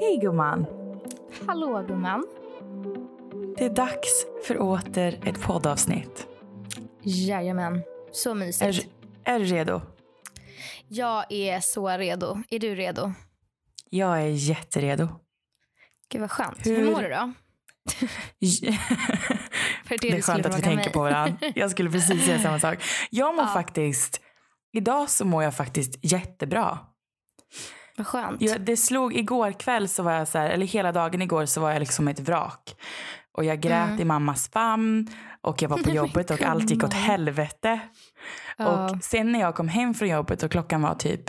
Hej gumman! Hallå gumman. Det är dags för åter ett poddavsnitt. Jajamän. Så mysigt. Är, är du redo? Jag är så redo. Är du redo? Jag är jätteredo. Gud vad skönt. Hur- Hur, mår du då? För Det är du skulle skönt att vi tänker mig. på varandra. Jag skulle precis säga samma sak. Jag mår Ja. faktiskt, idag så mår jag faktiskt jättebra. Vad skönt. Jag, det slog igår kväll så var jag så här, eller hela dagen igår så var jag liksom ett vrak. Och jag grät Mm. i mammas famn och jag var på jobbet och allt gick åt helvete. Ja. Och sen när jag kom hem från jobbet och klockan var typ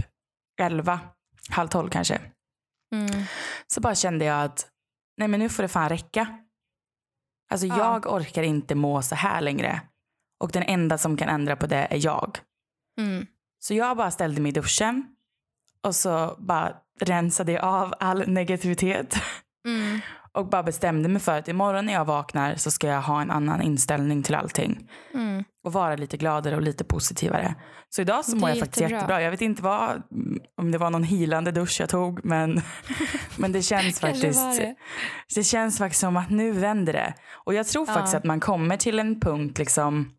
11, halv 12 kanske. Mm. Så bara kände jag att nej men nu får det fan räcka. Alltså Ja. jag orkar inte må så här längre. Och den enda som kan ändra på det är jag. Mm. Så jag bara ställde mig i duschen och så bara rensade jag av all negativitet. Mm. Och bara bestämde mig för att imorgon när jag vaknar så ska jag ha en annan inställning till allting. Mm. Och vara lite gladare och lite positivare. Så idag så mår jag faktiskt jättebra. jättebra. Jag vet inte vad, om det var någon hilande dusch jag tog men, men det känns faktiskt det. det känns faktiskt som att nu vänder det. Och jag tror faktiskt Ja. att man kommer till en punkt liksom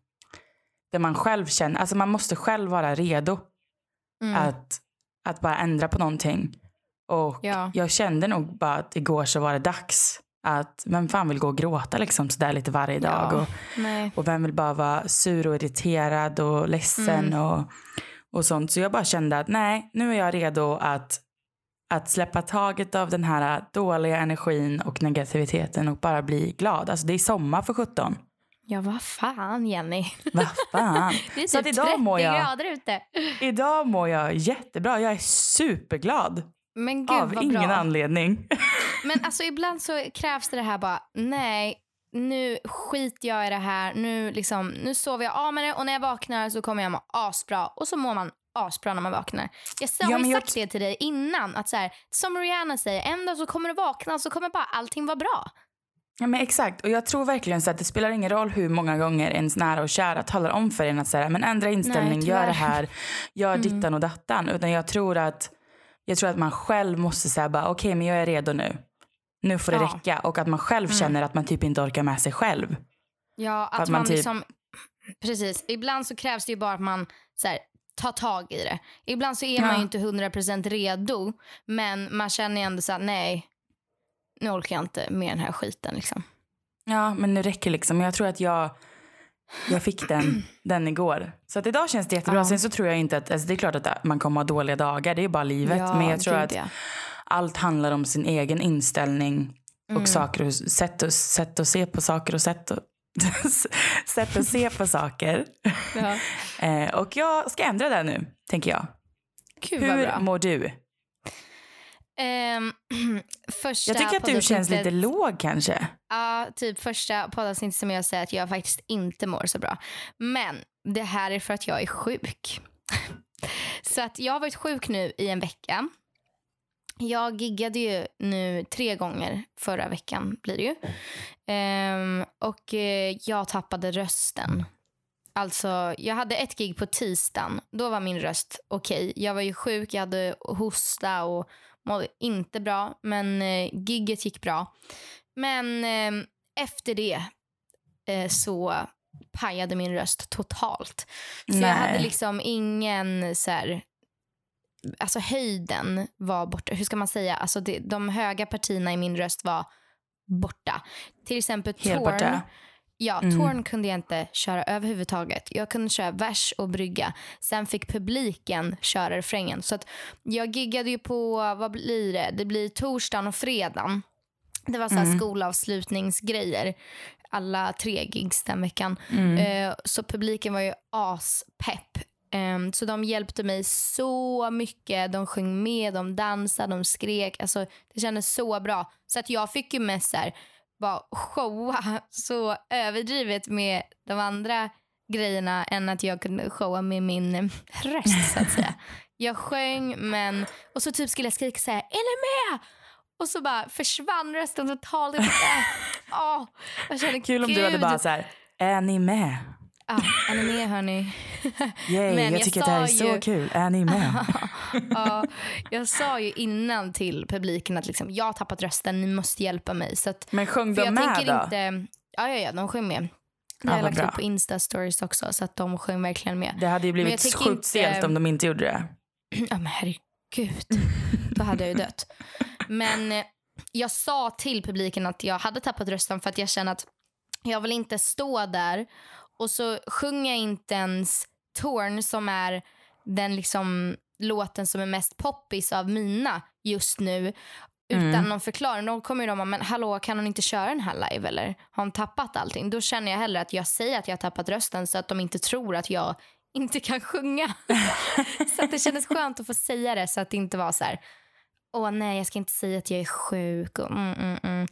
där man själv känner, alltså man måste själv vara redo Mm. att, att bara ändra på någonting. Och Ja. jag kände nog bara att igår så var det dags att vem fan vill gå och gråta liksom sådär lite varje dag. Ja. Och, Nej. och vem vill bara vara sur och irriterad och ledsen Mm. och, och sånt. Så jag bara kände att nej, nu är jag redo att, att släppa taget av den här dåliga energin och negativiteten och bara bli glad. Alltså det är sommar för 17. Ja, vad fan Jenny. Vad fan. Det är Så att typ idag 30 mår jag- grader ute. Idag mår jag jättebra. Jag är superglad. Men gud av ingen bra. anledning. Men alltså ibland så krävs det det här bara, nej, nu skiter jag i det här, nu, liksom, nu sover jag av med det och när jag vaknar så kommer jag må asbra. Och så mår man asbra när man vaknar. Jag sa- Ja, har ju jag sagt det till dig innan, att så här, som Rihanna säger, en dag så kommer du vakna och så kommer bara allting vara bra. Ja, men exakt. Och jag tror verkligen så att det spelar ingen roll hur många gånger ens nära och kära talar om för en att säga, men ändra inställning, Nej, gör det här, gör Mm. dittan och dattan. Utan jag tror att, jag tror att man själv måste säga bara, okej men jag är redo nu. Nu får det Ja. räcka. Och att man själv Mm. känner att man typ inte orkar med sig själv. Ja, att, att man man, typ- liksom, precis. Ibland så krävs det ju bara att man så här, tar tag i det. Ibland så är Ja. man ju inte 100% redo, men man känner ju ändå så här, nej, nu orkar jag inte med den här skiten liksom. Ja, men nu räcker liksom. Jag tror att jag, jag fick den, den igår. Så att idag känns det jättebra. Ja. Sen så tror jag inte att, alltså det är klart att man kommer ha dåliga dagar. Det är bara livet. Ja, men jag tror att allt handlar om sin egen inställning och Mm. saker och sätt, och sätt att se på saker och sätt, och, sätt att se på saker. Ja. Eh, och jag ska ändra det nu, tänker jag. Gud Hur mår du? Ehm, första Jag tycker att du känns lite låg kanske. Ja, typ första poddavsnittet som jag säger att jag faktiskt inte mår så bra. Men det här är för att jag är sjuk. Så att jag har varit sjuk nu i en vecka. Jag giggade ju nu tre gånger förra veckan blir det ju. Ehm, och eh, jag tappade rösten. Alltså, jag hade ett gig på tisdagen. Då var min röst okej. Jag var ju sjuk, jag hade hosta och mådde inte bra. Men eh, gigget gick bra. Men eh, efter det eh, så pajade min röst totalt. Så jag hade Nej. liksom ingen så här, alltså höjden var borta. Hur ska man säga? Alltså det, de höga partierna i min röst var borta. Till exempel Torn. Ja, Mm. Torn kunde jag inte köra överhuvudtaget. Jag kunde köra vers och brygga. Sen fick publiken köra refrängen. Så att jag giggade ju på, vad blir det? Det blir torsdagen och fredagen. Det var så här Mm. skolavslutningsgrejer. Alla tre gigs den veckan. Mm. Eh, så publiken var ju aspepp. Ehm, så de hjälpte mig så mycket. De sjöng med, de dansade, de skrek. Alltså, det kändes så bra. Så att jag fick ju mest så här, bara showa så överdrivet med de andra grejerna än att jag kunde showa med min röst så att säga. Jag sjöng men, och så typ skulle jag skrika så här, är ni med? Och så bara försvann rösten totalt. Jag bara, Åh, jag kände, Kul om du hade "Gud." bara så här, är ni med? Ah, är ni med hörni? Yay, Men jag, jag tycker att det här är sa så ju- kul. Är ni med? ja, jag sa ju innan till publiken att liksom, jag har tappat rösten, ni måste hjälpa mig. Så att, Men sjöng de jag med tänker då? inte... Ja, ja, ja, de sjöng med. Det har jag vad lagt upp på Insta-stories också, så att de sjöng verkligen med. Det hade ju blivit sjukt inte- stelt om de inte gjorde det. Ja, men herregud. Då hade jag ju dött. Men eh, jag sa till publiken att jag hade tappat rösten för att jag känner att jag vill inte stå där och så sjunger jag inte ens Torn som är den liksom låten som är mest poppis av mina just nu utan Mm. någon förklaring. Då kommer de och men hallå kan hon inte köra den här live eller har hon tappat allting? Då känner jag hellre att jag säger att jag har tappat rösten så att de inte tror att jag inte kan sjunga. så att det kändes skönt att få säga det så att det inte var så här åh nej jag ska inte säga att jag är sjuk och mm, mm, mm.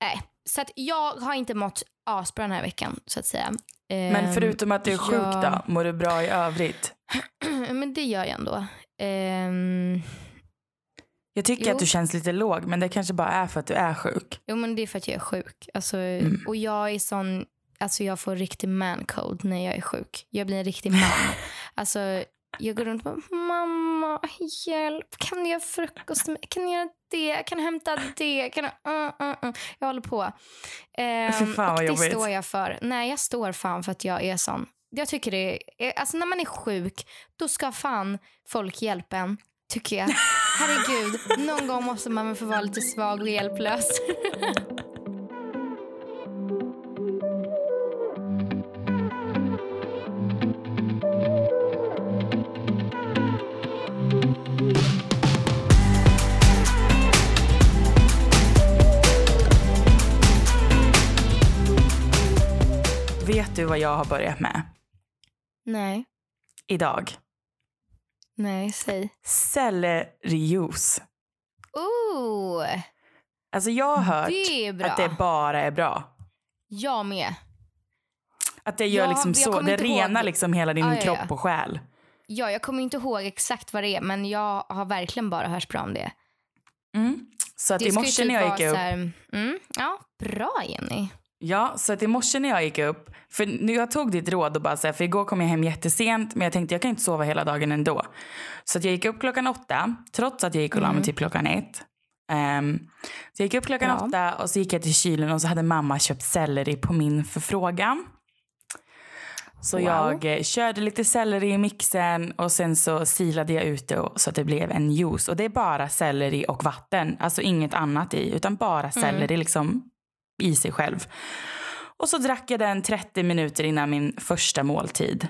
Nej, så att jag har inte mått asbra den här veckan så att säga. Men Ehm, förutom att du är sjuk ja. då, mår du bra i övrigt? men det gör jag ändå. Ehm, Jag tycker Jo. att du känns lite låg, men det kanske bara är för att du är sjuk. jo men det är för att jag är sjuk. Alltså, Mm. Och jag är sån, alltså jag får riktig man code när jag är sjuk. Jag blir en riktig man. alltså jag går runt och bara, mamma hjälp, kan du göra frukost? Kan du göra det? Kan du hämta det? Kan du, uh, uh, uh. Jag håller på. Ehm, Fy fan, vad och det står jag för. Nej jag står fan för att jag är sån. Jag tycker det är, alltså när man är sjuk, då ska fan folk hjälpa en. Tycker jag. Herregud, någon gång måste man få vara lite svag och hjälplös. du vad jag har börjat med Nej, idag? nej, säg. Sellerijuice. Ooh, Alltså jag har hört det att det bara är bra. Jag med. Att det gör Ja, liksom jag så, kommer det ihåg. renar liksom hela din Ja, ja, ja. kropp och själ. Ja, jag kommer inte ihåg exakt vad det är, men jag har verkligen bara hört bra om det. Mm. Så att det i morse typ när jag gick upp, så här, mm, ja, bra Jenny. Ja, så att i morse när jag gick upp, för nu jag tog ditt råd och bara så här, för igår kom jag hem jättesent, men jag tänkte jag kan inte sova hela dagen ändå. Så att jag gick upp klockan åtta, trots att jag gick och la mig Mm. typ klockan ett. Ehm, så jag gick upp klockan Bra. åtta och så gick jag till kylen och så hade mamma köpt selleri på min förfrågan. Så Wow. jag eh, körde lite selleri i mixen och sen så silade jag ut det så att det blev en juice. Och det är bara selleri och vatten, alltså inget annat i, utan bara selleri liksom i sig själv. Och så drack jag den 30 minuter innan min första måltid.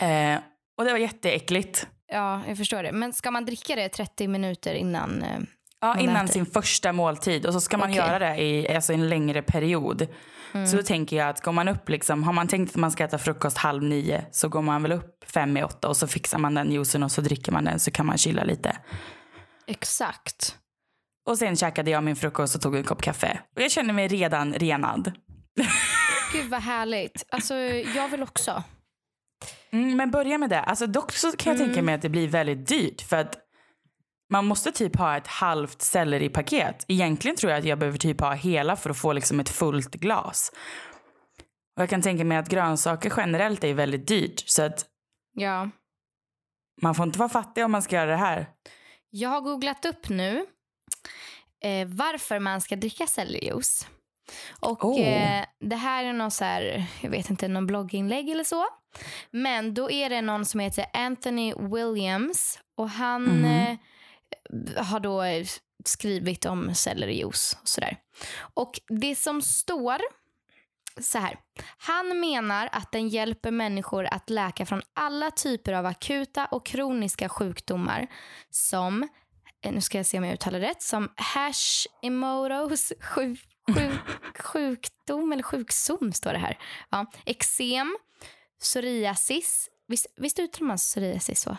Eh, och det var jätteäckligt. Ja, jag förstår det. Men ska man dricka det 30 minuter innan? eh, Ja, innan äter. sin första måltid. Och så ska man Okej. göra det i alltså, en längre period. Mm. Så då tänker jag att går man upp liksom, har man tänkt att man ska äta frukost halv nio så går man väl upp fem i åtta och så fixar man den juicen och så dricker man den så kan man chilla lite. Exakt. Och sen käkade jag min frukost och tog en kopp kaffe. Och jag känner mig redan renad. Gud vad härligt. Alltså, jag vill också. Mm, men börja med det. Alltså, dock så kan jag Mm. tänka mig att det blir väldigt dyrt. För att man måste typ ha ett halvt selleripaket. Egentligen tror jag att jag behöver typ ha hela för att få liksom ett fullt glas. Och jag kan tänka mig att grönsaker generellt är väldigt dyrt. Så att Ja. man får inte vara fattig om man ska göra det här. Jag har googlat upp nu eh, varför man ska dricka sellerijuice. Och Oh. eh, det här är någon så här, jag vet inte, någon blogginlägg eller så. Men då är det någon som heter Anthony Williams och han Mhm. eh, har då skrivit om sellerijuice och sådär. Och det som står så här. Han menar att den hjälper människor att läka från alla typer av akuta och kroniska sjukdomar som, nu ska jag se om jag uttalar rätt, som Hashimoto's sjuk, sjuk, sjukdom eller sjukdom står det här. Ja. Eksem, psoriasis, visst, visst uttalar man psoriasis så?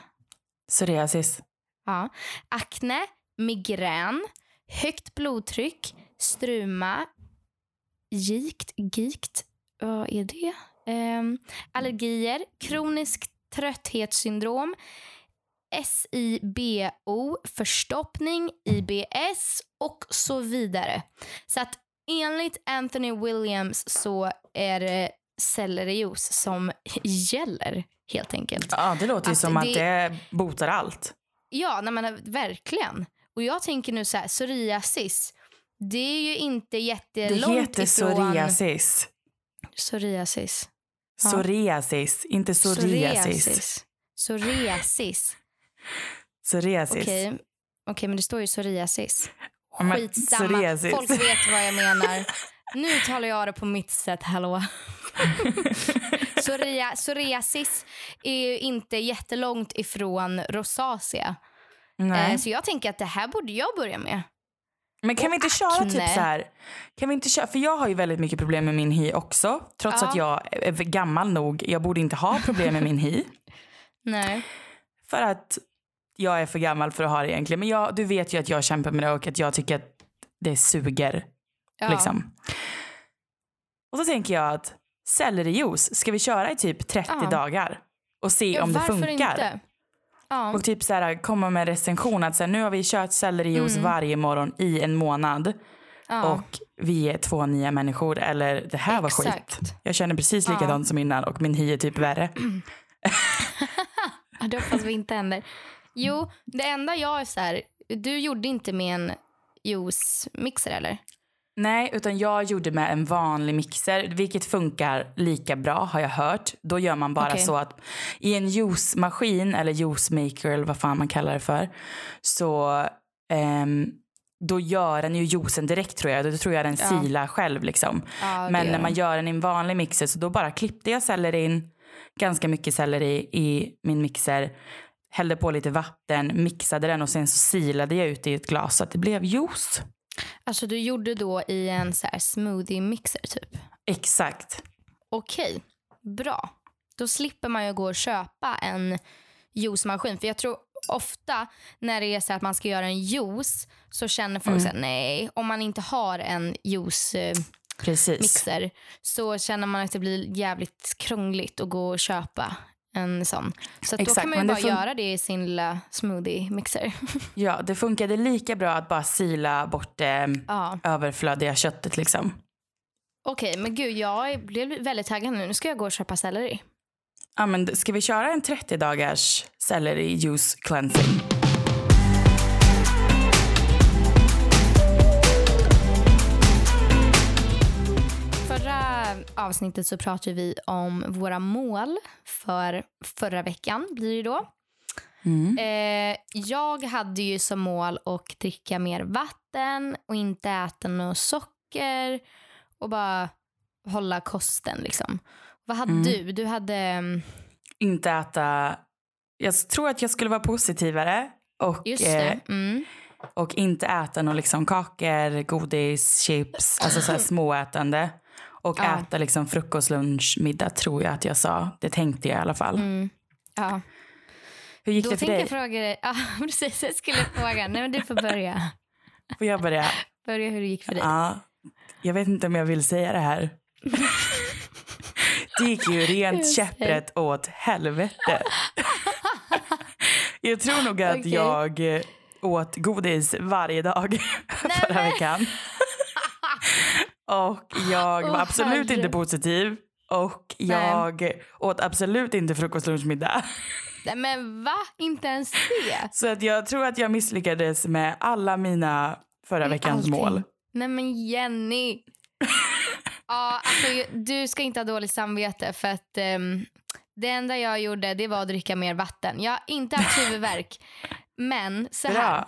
Psoriasis. Ja. Akne, migrän, högt blodtryck, struma, gikt, gikt, vad är det? Ehm, allergier, kronisk trötthetssyndrom, SIBO, förstoppning, IBS och så vidare. Så att enligt Anthony Williams så är det sellerijuice som gäller helt enkelt. Ja, det låter ju som att det- det botar allt. Ja, nej, men verkligen. Och jag tänker nu så här, psoriasis, det är ju inte Det jättelångt heter ifrån... psoriasis. Psoriasis. Ja. Psoriasis, inte psoriasis. Psoriasis. Psoriasis. Okej, Okej, men det står ju psoriasis. Skitsamma. psoriasis. Folk vet vad jag menar. Nu talar jag det på mitt sätt, hallå. Psoria, psoriasis är ju inte jättelångt ifrån rosacea. Nej. Eh, så jag tänker att det här borde jag börja med. Men kan vi inte köra typ akne. så här? Kan vi inte köra, för jag har ju väldigt mycket problem med min hy också. Trots Ja. att jag är gammal nog. Jag borde inte ha problem med min hy. Nej. För att jag är för gammal för att ha det egentligen. Men jag, du vet ju att jag kämpar med det och att jag tycker att det suger. Ja. Liksom. Och så tänker jag att sellerijuice ska vi köra i typ 30 Ja. dagar och se Ja, om det funkar. Inte? Och typ så här, komma med recension att så här, nu har vi kört sellerijuice Mm. varje morgon i en månad och vi är två nya människor eller det här var skit. Jag känner precis likadant som innan och min hy är typ värre. Det hoppas vi inte händer. Jo, det enda jag är så här, du gjorde inte med en juice-mixer eller? Nej, utan jag gjorde med en vanlig mixer, vilket funkar lika bra har jag hört. Då gör man bara Okej. så att i en juicemaskin eller juicemaker eller vad fan man kallar det för, så ehm, då gör den ju juicen direkt tror jag. Då tror jag den Ja. silar själv liksom. Ja, Men när man gör den i en vanlig mixer så då bara klippte jag sellerin, ganska mycket selleri i min mixer, hällde på lite vatten, mixade den och sen så silade jag ut det i ett glas så att det blev juice. Alltså du gjorde då i en så här smoothie-mixer typ? Exakt. Okej, bra. Då slipper man ju gå och köpa en juicemaskin. För jag tror ofta när det är så att man ska göra en juice så känner folk Mm. så här, nej, om man inte har en juice-mixer Precis. så känner man att det blir jävligt krångligt att gå och köpa en sån. Så att då Exakt, kan man ju bara fun- göra det i sin lilla smoothie-mixer. Ja, det funkade lika bra att bara sila bort det ja. överflödiga köttet liksom. Okej, men gud, jag blev väldigt taggad nu. Nu ska jag gå och köpa selleri. Ja, men ska vi köra en 30 dagars selleri juice cleansing? Avsnittet så pratade vi om våra mål för förra veckan blir det då. Mm. Eh, jag hade ju som mål att dricka mer vatten och inte äta något socker och bara hålla kosten liksom. Vad hade Mm. du? Du hade... mm, Inte äta... Jag tror att jag skulle vara positivare och, Just eh, det. Mm. och inte äta några liksom kakor, godis, chips, alltså så här småätande. Och Ja. äta liksom frukost, lunch, middag tror jag att jag sa. Det tänkte jag i alla fall. Mm. Ja. Hur gick Då det för dig? jag fråga dig... Ja, precis. Jag skulle fråga. Nej, men du får börja. Får jag börja? Börja hur det gick för dig. Ja, jag vet inte om jag vill säga det här. Det gick ju rent käpprätt åt helvete. Jag tror nog att Okej. jag åt godis varje dag förra veckan. Och jag var Åh, absolut herre. inte positiv. Och jag åt absolut inte frukost, lunch, middag. Nej, men va? Inte ens det? Så att jag tror att jag misslyckades med alla mina förra veckans allting. mål. Nej men Jenny. ja, alltså, du ska inte ha dåligt samvete för att ehm, det enda jag gjorde det var att dricka mer vatten. Jag har inte haft huvudvärk. Men så här,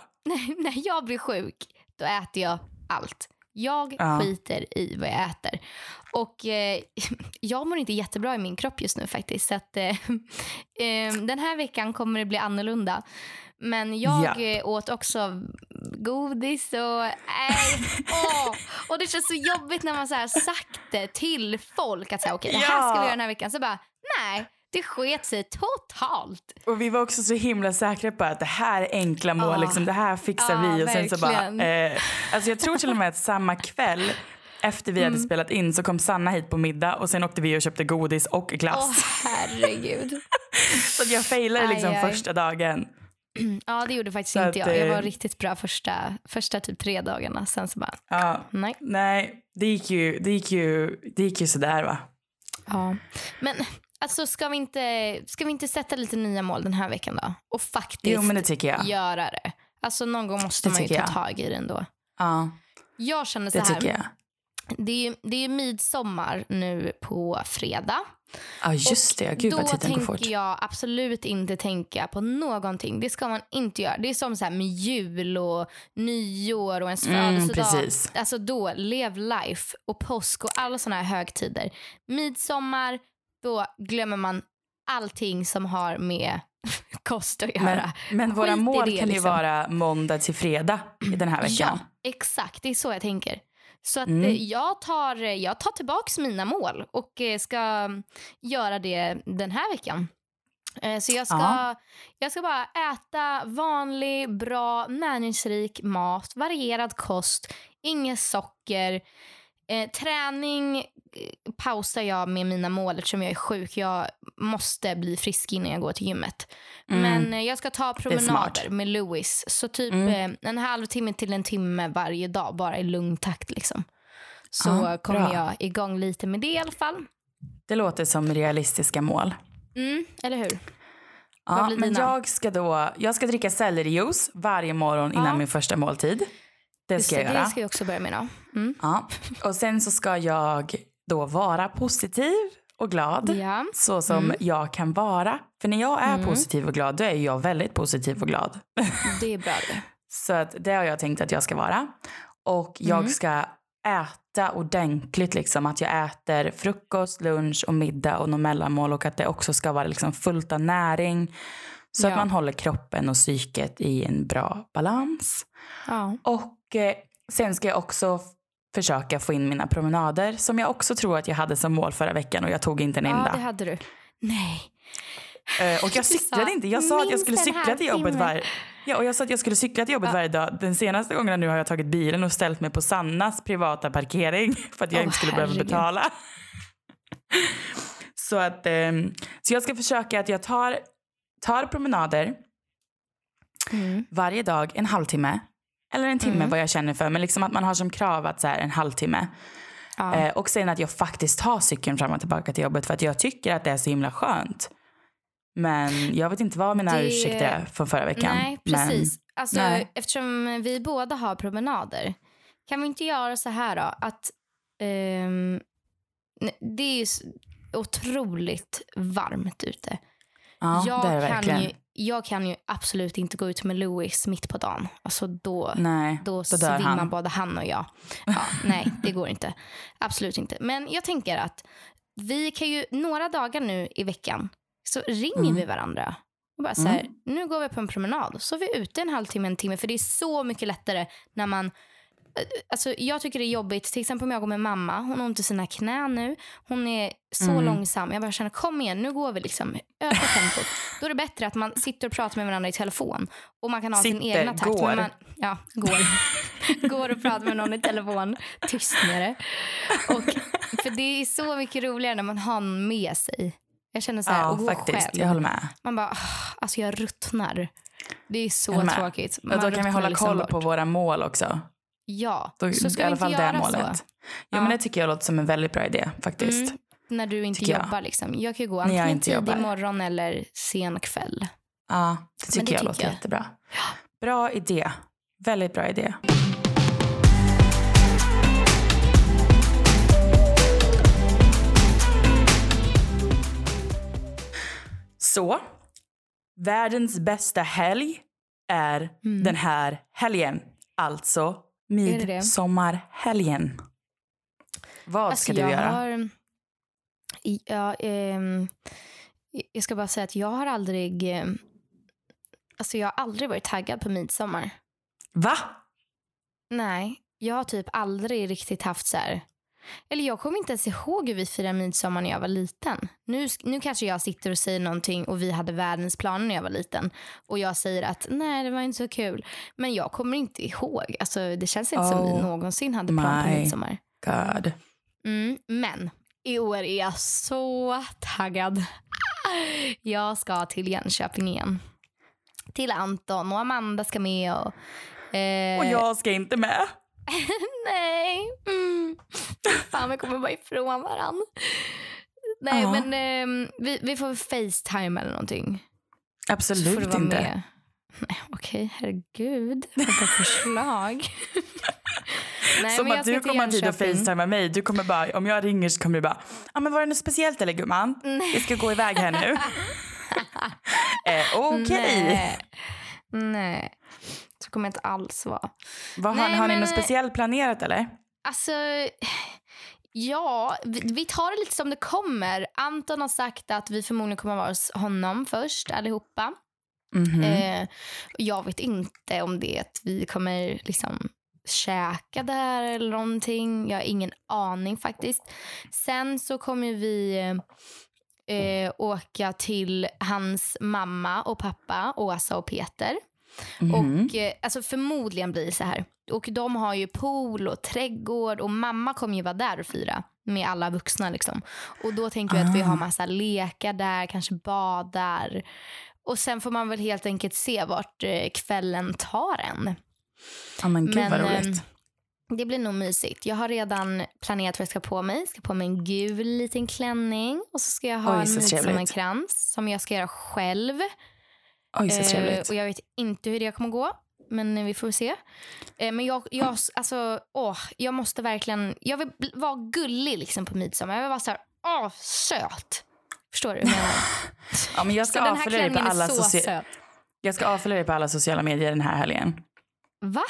när jag blir sjuk då äter jag allt. Jag Ja. skiter i vad jag äter. Och eh, jag mår inte jättebra i min kropp just nu faktiskt. Så att, eh, eh, den här veckan kommer det bli annorlunda. Men jag Ja. eh, åt också godis och... Äh, åh, och det känns så jobbigt när man så här sagt det till folk att säga okej det här ska vi göra den här veckan. Så bara nej, det sket sig totalt. Och vi var också så himla säkra på att det här är enkla mål, Ja. liksom, det här fixar Ja, vi. Och sen så bara, verkligen. eh, alltså jag tror till och med att samma kväll efter vi hade Mm. spelat in så kom Sanna hit på middag och sen åkte vi och köpte godis och glass. Åh herregud. Så jag failade Aj, liksom aj. första dagen. Ja, det gjorde faktiskt Så inte jag. Jag eh, var riktigt bra första, första typ tre dagarna. Sen så bara, Ja, nej. nej, det gick, ju, det, gick ju, det gick ju sådär va. Ja. Men alltså, ska, vi inte, ska vi inte sätta lite nya mål den här veckan då? Och faktiskt Jo, men det tycker jag. göra det. Alltså någon gång måste Det man ju ta jag. tag i det ändå. Ja, Jag känner så det här. tycker jag. Det är ju det är midsommar nu på fredag. Ja, just det. Gud Då vad går tänker fort. jag absolut inte tänka på någonting. Det ska man inte göra. Det är som så här med jul och nyår och ens Mm, födelsedag. Alltså då, lev life och påsk och alla såna här högtider. Midsommar, då glömmer man allting som har med kost att göra. Men, men våra Skit mål det, kan ju liksom. vara måndag till fredag i den här veckan. Ja, exakt. Det är så jag tänker. Så att Mm. eh, jag, tar, jag tar tillbaka mina mål och eh, ska mm, göra det den här veckan. Eh, Så jag ska, Ja. jag ska bara äta vanlig, bra, näringsrik mat, varierad kost, inget socker. Eh, träning eh, pausar jag med mina mål eftersom jag är sjuk. Jag måste bli frisk innan jag går till gymmet. Mm. Men eh, jag ska ta promenader med Louis. Så typ Mm. eh, en halvtimme till en timme varje dag, bara i lugn takt. Liksom. Så Ja, kommer bra. jag igång lite med det i alla fall. Det låter som realistiska mål. Mm, eller hur? Ja, men jag ska då jag ska dricka sellerijuice varje morgon innan Ja. min första måltid. Det Just ska jag det, göra. det ska jag också börja med då. Mm. Ja. Och sen så ska jag då vara positiv och glad. Ja. Så som Mm. jag kan vara. För när jag är Mm. positiv och glad då är jag väldigt positiv och glad. Det är bra det. Så att det har jag tänkt att jag ska vara. Och jag Mm. ska äta ordentligt. Liksom. Att jag äter frukost, lunch och middag och något mellanmål. Och att det också ska vara liksom fullt av näring. Så Ja. att man håller kroppen och psyket i en bra balans. Ja. Och sen ska jag också försöka få in mina promenader. Som jag också tror att jag hade som mål förra veckan och jag tog inte en ja, enda. det hade du. Nej. Eh, och jag cyklade inte. Jag sa att jag "Minst skulle cykla till jobbet halvtimme." varje... Ja, och jag sa att jag skulle cykla till jobbet Ja. varje dag. Den senaste gången nu har jag tagit bilen och ställt mig på Sannas privata parkering för att jag Åh, inte skulle behöva herregud. betala. så att ehm, så jag ska försöka att jag tar, tar promenader Mm. varje dag en halvtimme. Eller en timme Mm. vad jag känner för. Men liksom att man har som krav att så här, en halvtimme. Ja. Eh, och sen att jag faktiskt tar cykeln fram och tillbaka till jobbet för att jag tycker att det är så himla skönt. Men jag vet inte vad mina Det- ursäkter är från förra veckan. Nej, precis. Alltså, nej. Eftersom vi båda har promenader, kan vi inte göra så här då? Att ehm, det är ju otroligt varmt ute. Men, ja, jag, det är det verkligen. ju, jag kan ju absolut inte gå ut med Louis mitt på dagen. Alltså då, nej, då, då svimmar han. både han och jag. Ja, nej, det går inte. Absolut inte. Men jag tänker att vi kan ju några dagar nu i veckan så ringer Mm. vi varandra. Och bara så här, nu går vi på en promenad. Så är vi ute en halvtimme, en timme. För det är så mycket lättare när man Alltså, jag tycker det är jobbigt. Till exempel om jag går med mamma. Hon har ont i sina knän nu. Hon är så Mm. långsam. Jag bara känner kom igen, nu går vi. liksom. Öka tempot. Då är det bättre att man sitter och pratar med varandra i telefon. Och man kan ha sin Sitter, egna takt. går. Man, ja, går. går och pratar med någon i telefon. Tyst med det. Och, för det är så mycket roligare när man har någon med sig. Jag känner så här, Ja, och gå faktiskt. själv. Jag håller med. Man bara, "Ah, alltså jag ruttnar. Det är så tråkigt. Och då kan vi hålla liksom koll bort. på våra mål också. Ja, Då, så ska I alla fall det målet. så. Ja, Ja. men det tycker jag låter som en väldigt bra idé faktiskt. Mm. När du inte Tycker jag. jobbar. Liksom. Jag kan ju gå jag antingen tidig morgon eller sen kväll. Ja, det tycker det jag tycker låter jag. jättebra. Bra idé. Väldigt bra idé. Så, världens bästa helg är Mm. den här helgen. Alltså? Midsommarhelgen. Vad Alltså, ska du jag göra? Har, ja, ehm, jag ska bara säga att jag har aldrig... ehm, Alltså jag har aldrig varit taggad på midsommar. Va? Nej, jag har typ aldrig riktigt haft så här... Eller jag kommer inte ens ihåg hur vi firade midsommar när jag var liten. Nu, nu kanske jag sitter och säger någonting och vi hade världens planer när jag var liten. Och jag säger att nej det var inte så kul. Men jag kommer inte ihåg. Alltså, det känns inte som vi Oh någonsin hade plan på midsommar. God. Mm, men i år är jag så taggad. Jag ska till Jönköping igen. Till Anton och Amanda ska med. Och, eh, Och jag ska inte med. Nej. Mm. Fan, vi kommer bara ifrån varandra. Nej, Ja. men ehm, vi, vi får Facetime eller någonting. Absolut inte. med. Nej, okej, herregud. Vilka förslag. Nej, Som att du kommer dit och Jönköping. facetimar mig. Du kommer bara, om jag ringer så kommer du bara, ah, men var det något speciellt eller gumman? Vi ska gå iväg här nu. eh, Okej. Nej. Nej, så kommer jag inte alls vara. Vad Har, Nej, har ni men- något speciellt planerat eller? Alltså, ja, vi, vi tar det lite som det kommer. Anton har sagt att vi förmodligen kommer vara hos honom först allihopa. Mhm. Eh, jag vet inte om det är att vi kommer liksom käka där eller någonting. Jag har ingen aning faktiskt. Sen så kommer vi eh, åka till hans mamma och pappa, Åsa och Peter. Mhm. Och eh, alltså förmodligen blir det så här. Och de har ju pool och trädgård och mamma kommer ju vara där och fira med alla vuxna liksom. Och då tänker vi att vi Ah. har massa lekar där, kanske badar. Och sen får man väl helt enkelt se vart eh, kvällen tar en. Ja men gud vad men, roligt. Det blir nog mysigt. Jag har redan planerat vad jag ska på mig. Jag ska på mig en gul liten klänning och så ska jag ha Oj, en midsommarkrans som jag ska göra själv. Oj så Eh, trevligt. och jag vet inte hur det kommer gå. Men vi får se. Eh, men jag, jag, alltså, åh, jag måste verkligen... Jag vill vara gullig liksom på midsommar. Jag vill vara så här, åh, söt. Förstår du menar? Ja, men jag ska avfölja dig på alla så socia- söt. jag ska avfölja dig på alla sociala medier den här helgen. Va?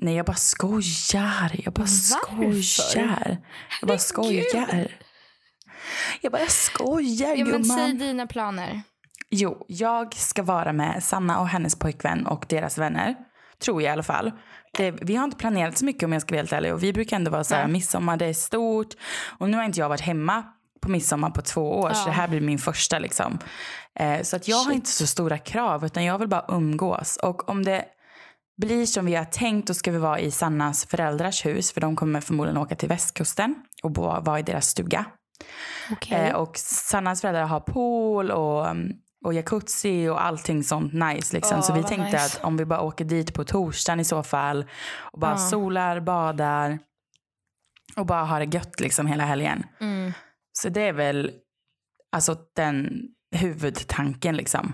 Nej jag bara skojar. Jag bara Varför? skojar. Jag bara skojar. Jag bara skojar Ja, men gumman. säg dina planer. Jo, jag ska vara med Sanna och hennes pojkvän och deras vänner. Tror jag i alla fall. Det, vi har inte planerat så mycket om jag ska vara helt ärlig. Och vi brukar ändå vara så här, Nej. midsommar det är stort. Och nu har inte jag varit hemma på midsommar på två år. Så Ja. det här blir min första liksom. Eh, så att jag har Shit. inte så stora krav utan jag vill bara umgås. Och om det blir som vi har tänkt då ska vi vara i Sannas föräldrars hus. För de kommer förmodligen åka till västkusten och bo, vara i deras stuga. Okej. Eh, och Sannas föräldrar har pool och, um, och jacuzzi och allting sånt nice. Liksom. Åh, så vi tänkte nice. att om vi bara åker dit på torsdagen i så fall och bara Ja. solar, badar och bara har det gött liksom hela helgen. mm. Så det är väl alltså den huvudtanken liksom.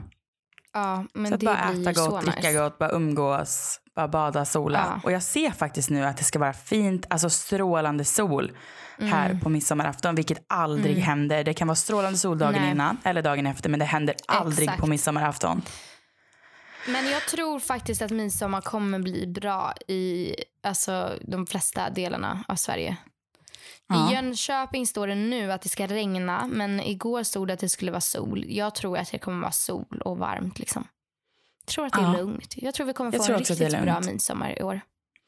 Ja, men så att det bara blir äta så gott, dricka nice. gott, bara umgås, bara bada, sola. Ja. Och jag ser faktiskt nu att det ska vara fint, alltså strålande sol här Mm. på midsommarafton, vilket aldrig Mm. händer. Det kan vara strålande sol dagen Nej. innan eller dagen efter, men det händer aldrig Exakt. på midsommarafton. Men jag tror faktiskt att midsommar kommer bli bra i alltså, de flesta delarna av Sverige. Ja. I Jönköping står det nu att det ska regna, men igår stod det att det skulle vara sol. Jag tror att det kommer vara sol och varmt. Liksom. Jag tror att det är Ja. lugnt. Jag tror vi kommer få en riktigt bra midsommar i år.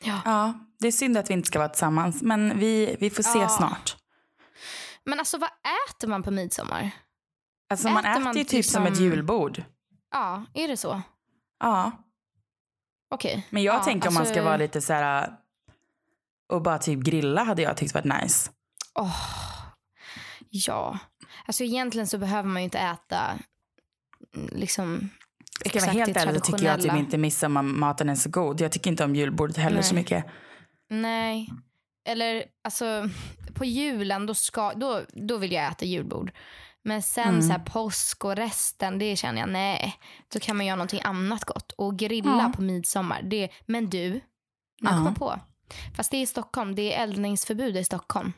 Ja. Ja, det är synd att vi inte ska vara tillsammans, men vi, vi får se Ja. snart. Men alltså vad äter man på midsommar? Alltså man Äter man ju typ som ett liksom- julbord. Ja, är det så? Ja, Okej. men jag ja, tänker om man ska alltså- vara lite så här och bara typ grilla hade jag tyckt varit nice. Åh, ja. Alltså egentligen så behöver man ju inte äta mm, liksom Ska jag vara exakt helt ärlig så tycker jag typ inte midsommarmaten är så god. Jag tycker inte om julbordet heller så Nej. mycket. Nej. Eller alltså på julen då, ska, då, då vill jag äta julbord. Men sen Mm. så här påsk och resten, det känner jag nej. Då kan man göra någonting annat gott. Och grilla Ja. på midsommar. Det, men du, nu kommer jag på. Fast det är i Stockholm. Det är eldningsförbud i Stockholm.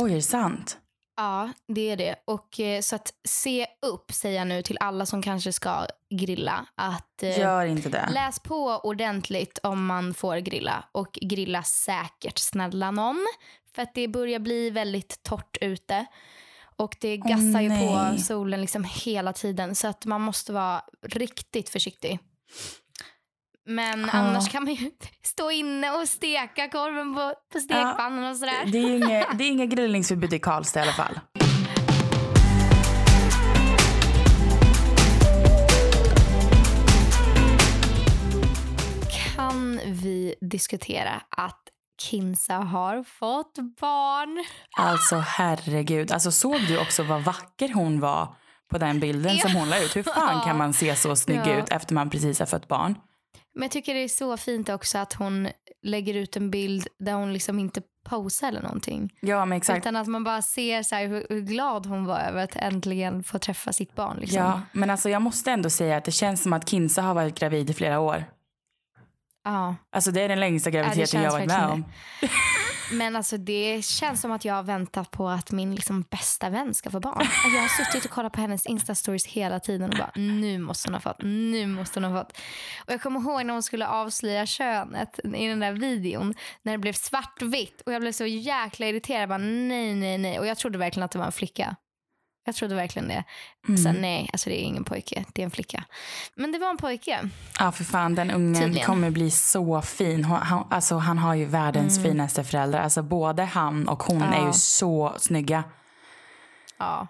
Oj, är det sant? Ja, det är det. Och eh, så att se upp säger jag nu till alla som kanske ska grilla. Att eh, Gör inte det. läs på ordentligt om man får grilla. Och grilla säkert, snälla någon. För att det börjar bli väldigt torrt ute. Och det gassar ju på solen liksom hela tiden. Så att man måste vara riktigt försiktig. Men Ja. annars kan man ju stå inne och steka korven på, på stekpannan och sådär. Det är inget, det är inget grillningsförbud i Karlstad i alla fall. Kan vi diskutera att Kinsa har fått barn? Alltså herregud. Alltså såg du också vad vacker hon var på den bilden som hon la ut? Hur fan kan man se så snygg Ja. ut efter man precis har fött barn? Men jag tycker det är så fint också att hon lägger ut en bild där hon liksom inte posar eller någonting. Ja, men exakt. Utan att man bara ser så här hur, hur glad hon var över att äntligen få träffa sitt barn. Liksom. Ja, men alltså jag måste ändå säga att det känns som att Kinsa har varit gravid i flera år. Ja. Alltså det är den längsta graviditeten känns jag varit med om. Men alltså det känns som att jag har väntat på att min liksom bästa vän ska få barn. Alltså jag har suttit och kollat på hennes Insta-stories hela tiden och bara nu måste hon ha fått, nu måste hon ha fått. Och jag kommer ihåg när hon skulle avslöja könet i den där videon när det blev svartvitt och jag blev så jäkla irriterad. Jag bara, nej, nej, nej. Och jag trodde verkligen att det var en flicka. Jag trodde verkligen det. Mm. Sen nej, alltså det är ingen pojke, det är en flicka. Men det var en pojke. Ja, för fan. Den ungen Tydligen. kommer bli så fin. Hon, han, alltså, han har ju världens finaste föräldrar. Alltså, både han och hon Mm. Ja. är ju så snygga. Ja.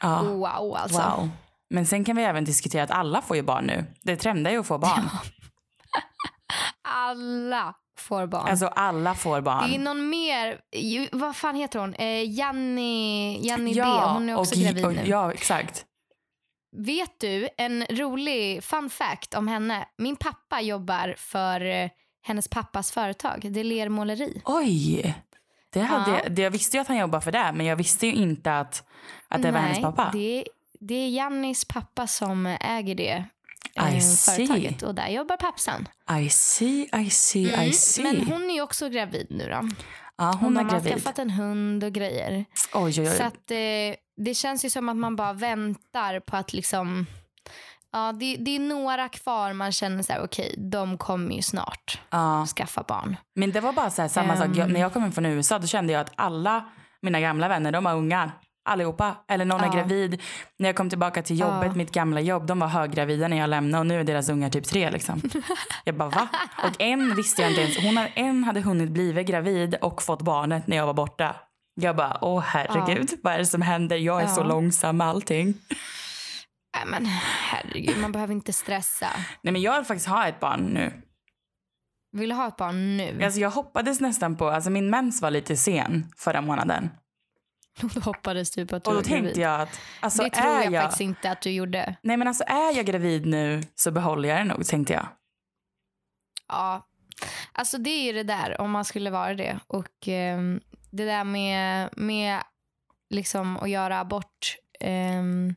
Ja, Wow alltså. wow. Men sen kan vi även diskutera att alla får ju barn nu. Det trendar ju att få barn. Alla får barn. Alltså alla får barn. Det är någon mer, ju, vad fan heter hon? Eh, Janni, Janni ja, hon är också och, gravid och, nu. Ja, exakt. Vet du en rolig fun fact om henne? Min pappa jobbar för eh, hennes pappas företag, det är lermåleri. Oj! Det hade, Ja. det, jag visste ju att han jobbar för det, men jag visste ju inte att, att det var hennes pappa. Det, det är Jannis pappa som äger det eh, see. företaget och där jobbar pappsan. I see, I see, I see. Mm, Men hon är ju också gravid nu då. ja, hon, Hon har gravid. skaffat en hund och grejer. Oj, oj, oj. Så att, eh, det känns ju som att man bara väntar på att liksom... Ja, det, det är några kvar man känner så här, okej, de kommer ju snart ja. skaffa barn. Men det var bara så här, samma sak. Jag, Ehm. när jag kom in från USA då kände jag att alla mina gamla vänner, de har ungar. Allihopa. Eller någon är gravid. När jag kom tillbaka till jobbet, mitt gamla jobb, de var höggravida när jag lämnade och nu är deras ungar typ tre liksom. Jag bara va? Och en visste jag inte ens. Hon hade, en hade hunnit bli gravid och fått barnet när jag var borta. Jag bara, åh herregud, vad är det som händer? Jag är så långsam med allting. Nej men herregud, man behöver inte stressa. Nej men jag vill faktiskt ha ett barn nu. Vill du ha ett barn nu? Alltså jag hoppades nästan på, alltså min mens var lite sen förra månaden. Då hoppades du på att du Och då var gravid. tänkte jag att, alltså det tror är jag, jag, faktiskt inte att du gjorde. nej men alltså är jag gravid nu så behåller jag det nog tänkte jag. Ja, alltså det är ju det där om man skulle vara det. Och ehm, det där med, med liksom att göra abort ehm,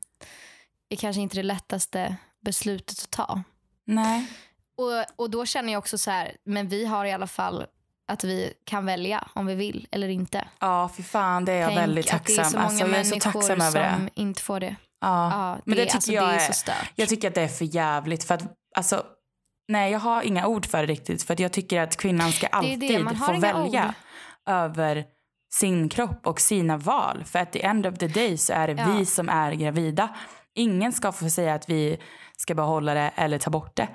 är kanske inte det lättaste beslutet att ta. Nej. Och, och då känner jag också så här, men vi har i alla fall att vi kan välja om vi vill eller inte. Ja, för fan det är jag Tänk väldigt att det är tacksam. så många Alltså, jag är så människor tacksam över det. som inte får det. Ja. Ja, Men det tycker alltså, jag det är så stört. Jag tycker att det är för jävligt för att alltså nej, jag har inga ord för det riktigt för att jag tycker att kvinnan ska alltid det, har få välja ord. över sin kropp och sina val. För att the end of the day så är det Ja. vi som är gravida. Ingen ska få säga att vi ska behålla det eller ta bort det.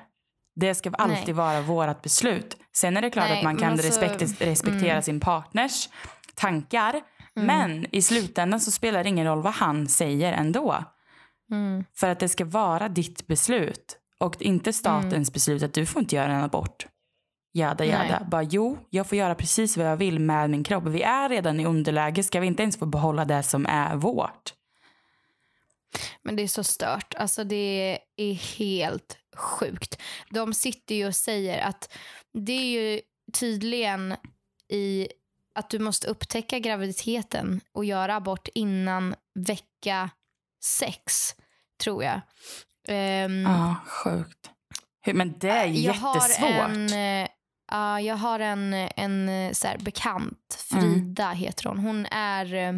Det ska alltid Nej. vara vårt beslut. Sen är det klart Nej, att man kan alltså- respekt, respektera sin partners tankar. Mm. Men i slutändan så spelar det ingen roll vad han säger ändå. Mm. För att det ska vara ditt beslut och inte statens beslut att du får inte göra en abort. Jada jada. Nej. Bara jo, jag får göra precis vad jag vill med min kropp. Vi är redan i underläge. Ska vi inte ens få behålla det som är vårt? Men det är så stört. Alltså det är helt sjukt. De sitter ju och säger att det är ju tydligen i att du måste upptäcka graviditeten och göra abort innan vecka sex, tror jag. Ehm, Ja, sjukt. Men det är jättesvårt. Har en, ja, jag har en, en eh, så här, bekant, Mm. Frida heter hon. Hon, är, eh,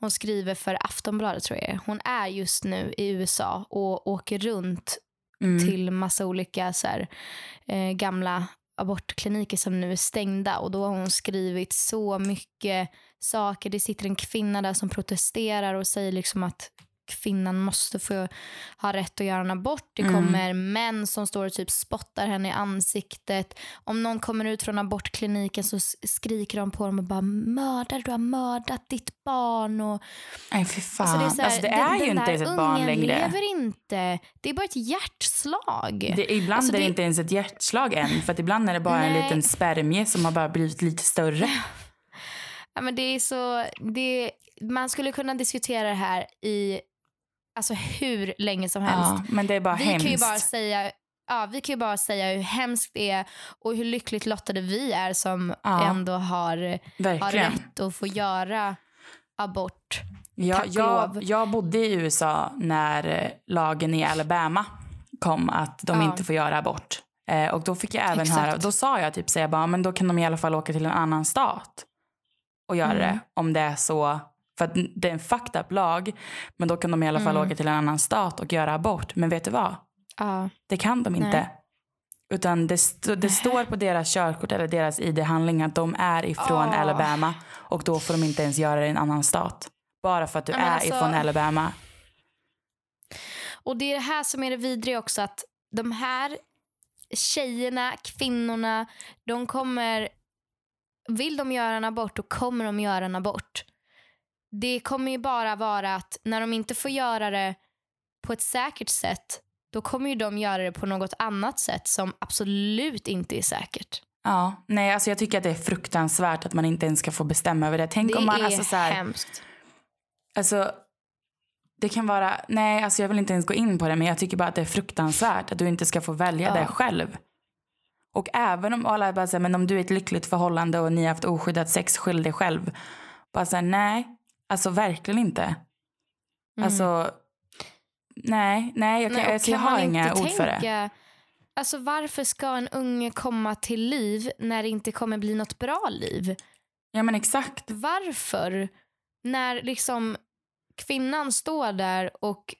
hon skriver för Aftonbladet tror jag Hon är just nu i USA och åker runt Mm. till massa olika så här, eh, gamla abortkliniker som nu är stängda. Och Då har hon skrivit så mycket saker. Det sitter en kvinna där som protesterar och säger liksom att kvinnan måste få ha rätt att göra en abort. Det Mm. kommer män som står och typ spottar henne i ansiktet. Om någon kommer ut från abortkliniken så skriker de på dem och bara mördar, du har mördat ditt barn. Och, Nej, fy fan. alltså Alltså, det är, så här, det den- är ju den inte ens ett barn längre. lever inte. Det är bara ett hjärtslag. Det, ibland Alltså, är det det- inte ens ett hjärtslag än. För ibland är det bara en Nej. liten spermie som har bara blivit lite större. Ja, men det är så, det, man skulle kunna diskutera det här i alltså, hur länge som helst. Ja, men det är bara Vi hemskt. kan ju bara säga ja, vi kan ju bara säga hur hemskt det är och hur lyckligt lottade vi är som Ja. ändå har, har rätt att få göra abort. Och jag, jag bodde i USA när eh, lagen i Alabama kom att de Ja. inte får göra abort. Eh, och då fick jag även Exakt. höra, då sa jag typ så jag bara, men då kan de i alla fall åka till en annan stat och göra Mm. det om det är så. För att det är en fucked up lag, men då kan de i alla fall Mm. åka till en annan stat och göra abort. Men vet du vad? Ja. Det kan de inte. Nej. Utan det, st- det står på deras körkort eller deras id-handling att de är ifrån Åh. Alabama och då får de inte ens göra det i en annan stat. Bara för att du Ja, är alltså- ifrån Alabama. Och det är det här som är det vidriga också att de här tjejerna, kvinnorna, de kommer... Vill de göra en abort, då kommer de göra en abort. Det kommer ju bara vara att när de inte får göra det på ett säkert sätt, då kommer ju de göra det på något annat sätt som absolut inte är säkert. Ja, nej, alltså jag tycker att det är fruktansvärt att man inte ens ska få bestämma över det. Tänk det om man är alltså så här, hemskt. alltså det kan vara, nej alltså jag vill inte ens gå in på det men jag tycker bara att det är fruktansvärt att du inte ska få välja Ja. det själv. Och även om alla bara säger men om du är i ett lyckligt förhållande och ni har haft oskyddat sex, skyll dig själv. Bara säga nej, alltså verkligen inte. Mm. Alltså, nej, nej jag, kan, Nej, alltså, jag har inga ord för det. Alltså varför ska en unge komma till liv när det inte kommer bli något bra liv? Ja men exakt. Varför? När liksom kvinnan står där och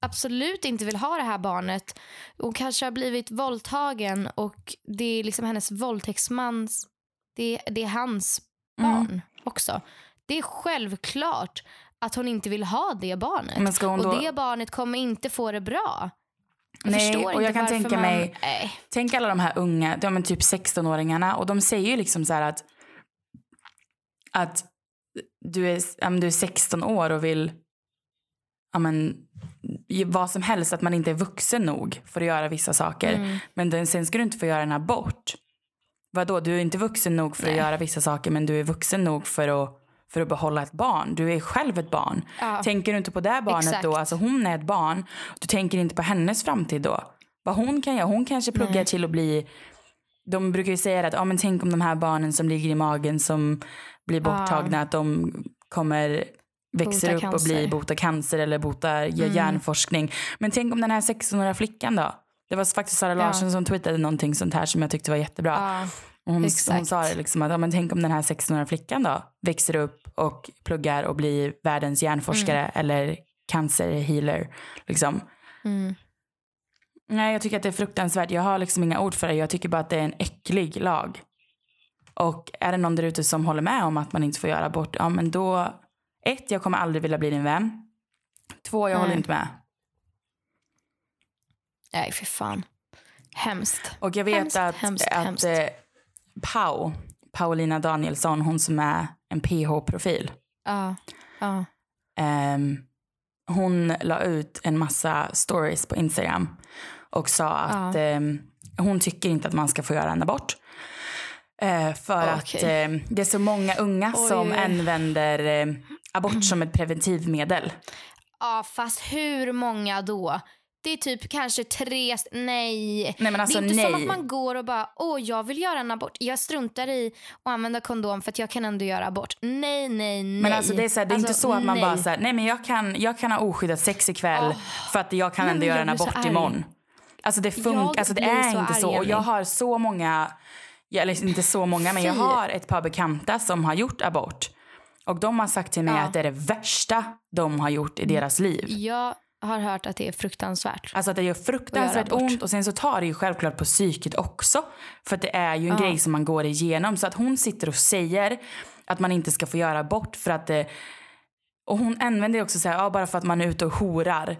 absolut inte vill ha det här barnet och kanske har blivit våldtagen och det är liksom hennes våldtäktsmans, det, det är hans Mm. barn också. Det är självklart att hon inte vill ha det barnet. Då... Och det barnet kommer inte få det bra. Jag Nej, och jag kan tänka man... mig- Nej. Tänk alla de här unga, de är typ 16-åringarna och de säger ju liksom så här att att du är, du är 16 år och vill ja, men, vad som helst, att man inte är vuxen nog för att göra vissa saker. Mm. Men den, sen ska du inte få göra en abort. Vadå, du är inte vuxen nog för Nej. att göra vissa saker men du är vuxen nog för att, för att behålla ett barn. Du är själv ett barn. Ja. Tänker du inte på det barnet Exakt. då, alltså hon är ett barn, du tänker inte på hennes framtid då. Vad hon kan göra, hon kanske pluggar Nej. till att bli de brukar ju säga att ah, men tänk om de här barnen som ligger i magen som blir Ja. borttagna att de kommer växer Bota upp och blir bota cancer eller bota gör Mm. hjärnforskning. Men tänk om den här 16-åriga flickan då? Det var faktiskt Sara Ja. Larsson som twittrade någonting sånt här som jag tyckte var jättebra. Ja. Hon, hon sa det liksom att ja, men tänk om den här 16-åriga flickan då växer upp och pluggar och blir världens hjärnforskare eller cancerhealer. Liksom. Mm. Nej, jag tycker att det är fruktansvärt. Jag har liksom inga ord för det. Jag tycker bara att det är en äcklig lag. Och är det någon där ute som håller med om att man inte får göra abort, ja men då... Ett, jag kommer aldrig vilja bli din vän. Två, jag Nej. håller inte med. Nej, för fan. Hemskt. Och jag vet Hemskt, att, hemskt, att hemskt. eh, Pau, Paulina Danielsson, hon som är en PH-profil. Ja. Ja. Ehm, hon la ut en massa stories på Instagram och sa att Ja. ehm, hon tycker inte att man ska få göra en abort. Eh, för att Okej. ehm, det är så många unga Oj. som använder abort som ett preventivmedel. ja, fast hur många då? Det är typ kanske tre... Nej. Nej alltså det är inte nej. som att man går och bara, åh jag vill göra en abort. Jag struntar i att använda kondom för att jag kan ändå göra abort. Nej, nej, nej. Men alltså det är, så här, det är inte Alltså, så att man nej. bara säger nej men jag kan, jag kan ha oskyddat sex ikväll Åh. för att jag kan Nej, ändå göra en så abort imorgon. Alltså det funkar, alltså det är så inte arg, så. Och jag har så många, ja, eller inte så många men jag har ett par bekanta som har gjort abort. Och de har sagt till mig Ja. att det är det värsta de har gjort i deras liv. Jag har hört att det är fruktansvärt. Alltså att det gör fruktansvärt ont och sen så tar det ju självklart på psyket också. För att det är ju en Ja. grej som man går igenom. Så att hon sitter och säger att man inte ska få göra abort för att det... Och hon använder också så här, ja, bara för att man är ute och horar.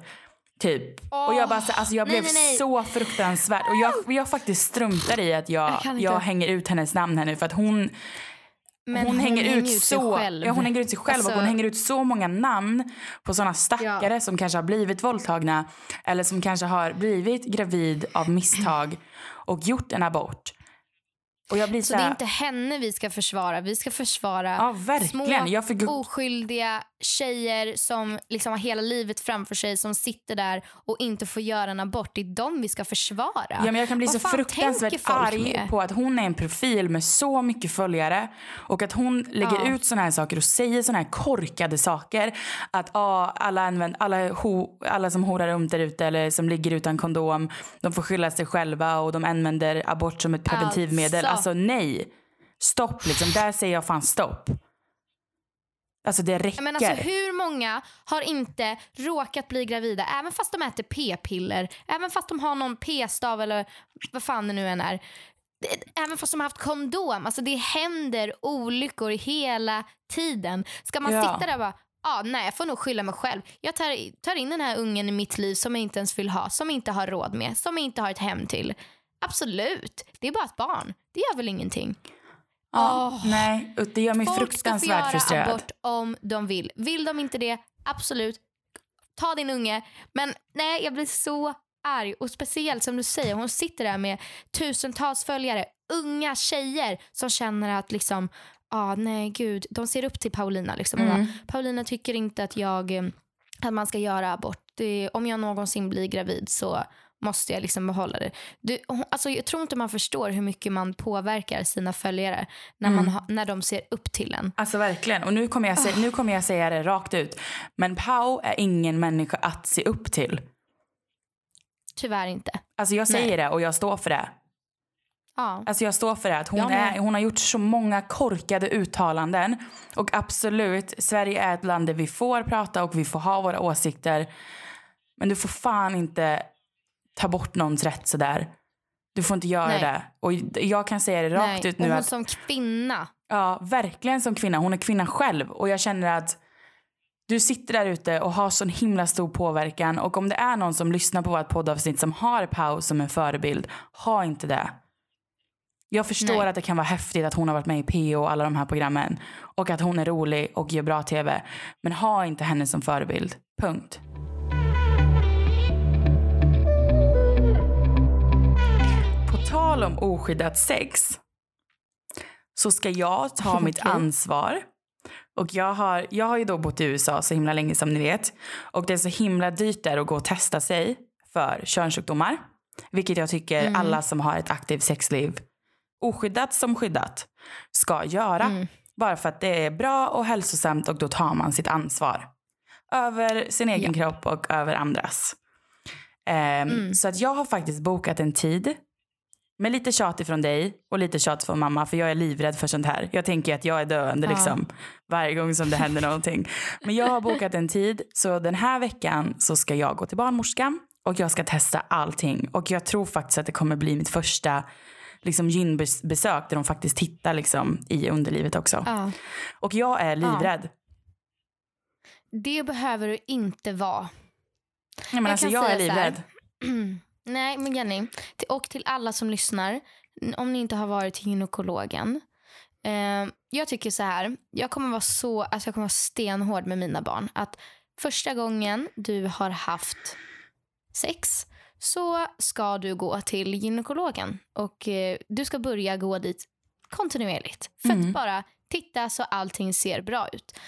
Typ. och jag bara så, alltså jag nej, blev nej, nej. så fruktansvärt. Och jag, jag faktiskt struntar i att jag, Jag jag, hänger ut hennes namn här nu för att hon, Men hon, hänger ut sig så, själv. ja, hon hänger ut sig själv och Alltså- hon hänger ut så många namn på såna stackare som kanske har blivit våldtagna eller som kanske har blivit gravid av misstag och gjort en abort. Så, Så det är inte henne vi ska försvara. Vi ska försvara Ja, verkligen. små Jag fick- oskyldiga tjejer som liksom har hela livet framför sig som sitter där och inte får göra en abort. Det är dem vi ska försvara. Ja, men jag kan bli Vad så fruktansvärt arg med? på att hon är en profil med så mycket följare och att hon lägger Ja. ut såna här saker och säger såna här korkade saker. Att ah, alla, använd, alla, ho, alla som horar runt där ute eller som ligger utan kondom, de får skylla sig själva och de använder abort som ett preventivmedel. Alltså. Nej. Stopp liksom. Där säger jag fan stopp. Alltså det räcker. Men alltså, hur många har inte råkat bli gravida även fast de äter p-piller, även fast de har någon p-stav eller vad fan det nu än är. Även fast de har haft kondom. Alltså, det händer olyckor hela tiden. Ska man Ja. sitta där och bara ah, nej, jag får nog skylla mig själv. Jag tar, tar in den här ungen i mitt liv som jag inte ens vill ha, som jag inte har råd med, som jag inte har ett hem till. Absolut, det är bara ett barn. Det gör väl ingenting. ja, Åh. Nej, det gör mig Folk ska få fruktansvärt göra frustrerad. abort om de vill. Vill de inte det, absolut. Ta din unge. Men nej, jag blir så arg. Och speciellt som du säger, hon sitter där med tusentals följare. Unga tjejer som känner att liksom, ah, nej gud, de ser upp till Paulina. Liksom. Mm. bara, Paulina tycker inte att, jag, eh, att man ska göra abort. Det, om jag någonsin blir gravid så måste jag liksom behålla det. Du, alltså, jag tror inte man förstår hur mycket man påverkar sina följare när, man ha, när de ser upp till en. Alltså verkligen. Och nu kommer, jag säga, nu kommer jag säga det rakt ut. Men Pau är ingen människa att se upp till. Tyvärr inte. Alltså jag säger Nej. det och jag står för det. Ja. Alltså jag står för det. Att hon, är, hon har gjort så många korkade uttalanden. Och absolut, Sverige är ett land där vi får prata och vi får ha våra åsikter. Men du får fan inte ta bort någons rätt sådär. Du får inte göra Nej. det. Och jag kan säga det rakt Nej. ut Och nu hon att som kvinna. Ja, verkligen som kvinna. Hon är kvinna själv. Och jag känner att du sitter där ute och har sån himla stor påverkan. Och om det är någon som lyssnar på vårt poddavsnitt som har Pau som en förebild, ha inte det. Jag förstår Nej. att det kan vara häftigt att hon har varit med i PO och alla de här programmen. Och att hon är rolig och gör bra tv. Men ha inte henne som förebild. Punkt. Tal om oskyddat sex så ska jag ta mitt Okej. ansvar. Och jag har, jag har ju då bott i USA så himla länge som ni vet. Och det är så himla dyrt där att gå och testa sig för könssjukdomar. Vilket jag tycker Mm. alla som har ett aktivt sexliv, oskyddat som skyddat, ska göra. Mm. Bara för att det är bra och hälsosamt och då tar man sitt ansvar. Över sin egen kropp och över andras. Ehm, Mm. Så att jag har faktiskt bokat en tid med lite tjat ifrån dig och lite tjat från mamma för jag är livrädd för sånt här. Jag tänker att jag är döende Ja. liksom varje gång som det händer någonting. Men jag har bokat en tid så den här veckan så ska jag gå till barnmorskan och jag ska testa allting. Och jag tror faktiskt att det kommer bli mitt första liksom gynbesök där de faktiskt tittar liksom i underlivet också. Ja. Och jag är livrädd. Det behöver du inte vara. Nej, men Jag alltså, jag är livrädd. Nej, men Jenny, och till alla som lyssnar, om ni inte har varit till gynekologen. Eh, jag tycker så här, jag kommer vara så, alltså jag kommer vara stenhård med mina barn. Att första gången du har haft sex så ska du gå till gynekologen. Och eh, du ska börja gå dit kontinuerligt. För Mm. att bara titta så allting ser bra ut.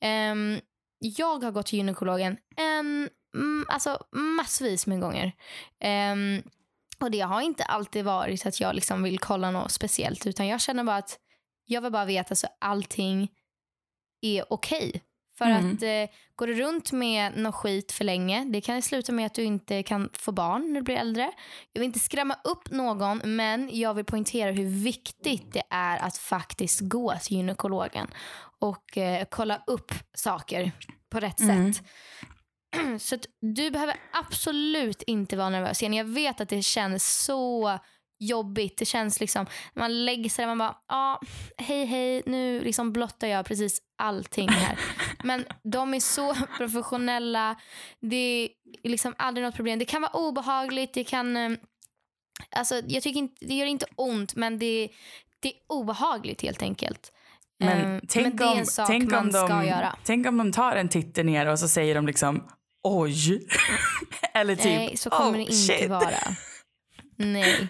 Ehm, jag har gått till gynekologen en, mm, alltså massvis med gånger. Ehm, och det har inte alltid varit att jag liksom vill kolla något speciellt. Utan jag känner bara att jag vill bara veta så allting är okej. För Mm. att eh, går du runt med något skit för länge, det kan sluta med att du inte kan få barn när du blir äldre. Jag vill inte skrämma upp någon, men jag vill poängtera hur viktigt det är att faktiskt gå till gynekologen och eh, kolla upp saker på rätt Mm. sätt. Så du behöver absolut inte vara nervös. Jenny, Jag vet att det känns så jobbigt. Det känns liksom, när man lägger sig där man bara, ja, hej hej, nu liksom blottar jag precis allting här. Men de är så professionella. Det är liksom aldrig något problem. Det kan vara obehagligt, det kan, eh, alltså jag tycker inte, det gör inte ont, men det, det är obehagligt helt enkelt. Men, Eh, tänk, men det är om, en sak tänk, man om de, ska göra. tänk om de tar en titt ner och så säger de liksom oj. Eller typ Nej, så kommer oh, det inte shit. vara. Nej.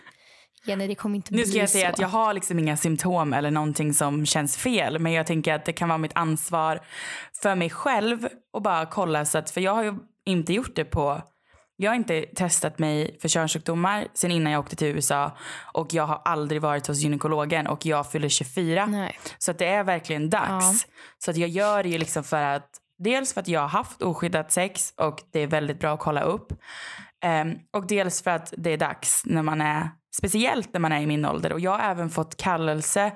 Jenny, det kommer inte Nu bli ska jag säga så. att jag har liksom inga symptom eller någonting som känns fel. Men jag tänker att det kan vara mitt ansvar för mig själv att bara kolla. Så att, för jag har ju inte gjort det på... Jag har inte testat mig för könssjukdomar sen innan jag åkte till USA. Och jag har aldrig varit hos gynekologen och jag fyller 24. Nej. Så att det är verkligen dags. Så att jag gör det ju liksom för att dels för att jag har haft oskyddat sex och det är väldigt bra att kolla upp. Ehm, och dels för att det är dags när man är, speciellt när man är i min ålder. Och jag har även fått kallelse,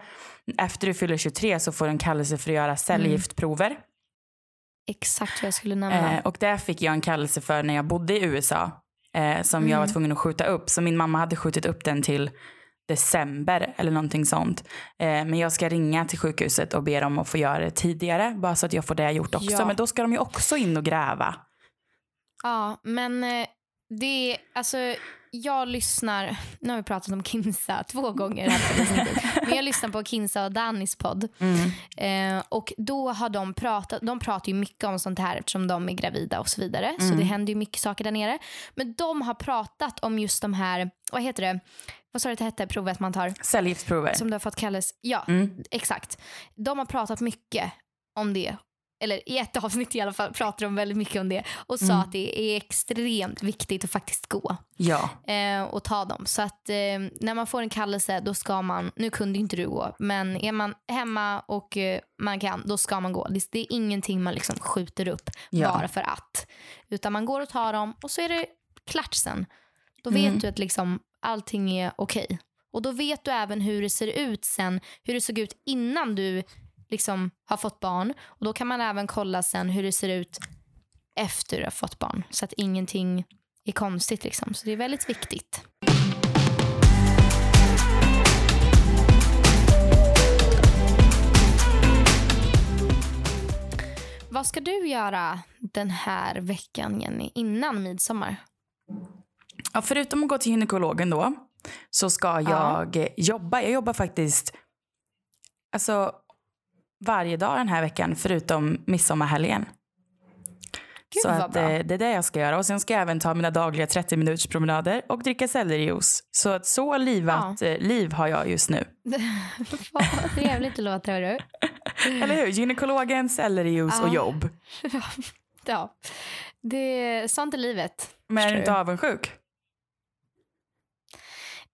efter du fyller 23 så får du en kallelse för att göra cellgiftprover. Exakt vad jag skulle nämna. Eh, och det fick jag en kallelse för när jag bodde i USA. Eh, som jag var tvungen att skjuta upp. Så min mamma hade skjutit upp den till december eller någonting sånt. Eh, men jag ska ringa till sjukhuset och be dem att få göra det tidigare. Bara så att jag får det gjort också. Ja. Men då ska de ju också in och gräva. Ja, men eh, det är, alltså jag lyssnar, nu har vi pratat om Kinsa två gånger här men jag lyssnar på Kinsa och Danis podd. Eh, och då har de pratat, de pratar ju mycket om sånt här eftersom de är gravida och så vidare. Så det händer ju mycket saker där nere. Men de har pratat om just de här, vad heter det, vad sa du att det hette, provet man tar? Cellgiftsprover. Som du har fått kallas, ja exakt. De har pratat mycket om det. Eller i ett avsnitt i alla fall pratar de väldigt mycket om det. Och sa att det är extremt viktigt att faktiskt gå Ja. eh, och ta dem. Så att eh, när man får en kallelse då ska man, nu kunde inte du gå, men är man hemma och eh, man kan, då ska man gå. Det, det är ingenting man liksom skjuter upp Ja. bara för att. Utan man går och tar dem och så är det klart sen. Då vet du att liksom allting är okej. Och då vet du även hur det ser ut sen, hur det såg ut innan du liksom har fått barn. Och då kan man även kolla sen hur det ser ut efter du har fått barn. Så att ingenting är konstigt liksom. Så det är väldigt viktigt. Vad ska du göra den här veckan, Jenny, innan midsommar? Ja, förutom att gå till gynekologen då så ska jag eh, jobba. Jag jobbar faktiskt alltså, varje dag den här veckan förutom midsommarhelgen. Gud, så att, eh, det är det jag ska göra. Och sen ska jag även ta mina dagliga 30 minuters promenader och dricka sellerijuice. Så att så livat eh, liv har jag just nu. Vad trevligt det låter, hörru. Eller hur? Gynekologen, sellerijuice och Ja. jobb. Ja, det, sånt är livet. Men är du inte avundsjuk?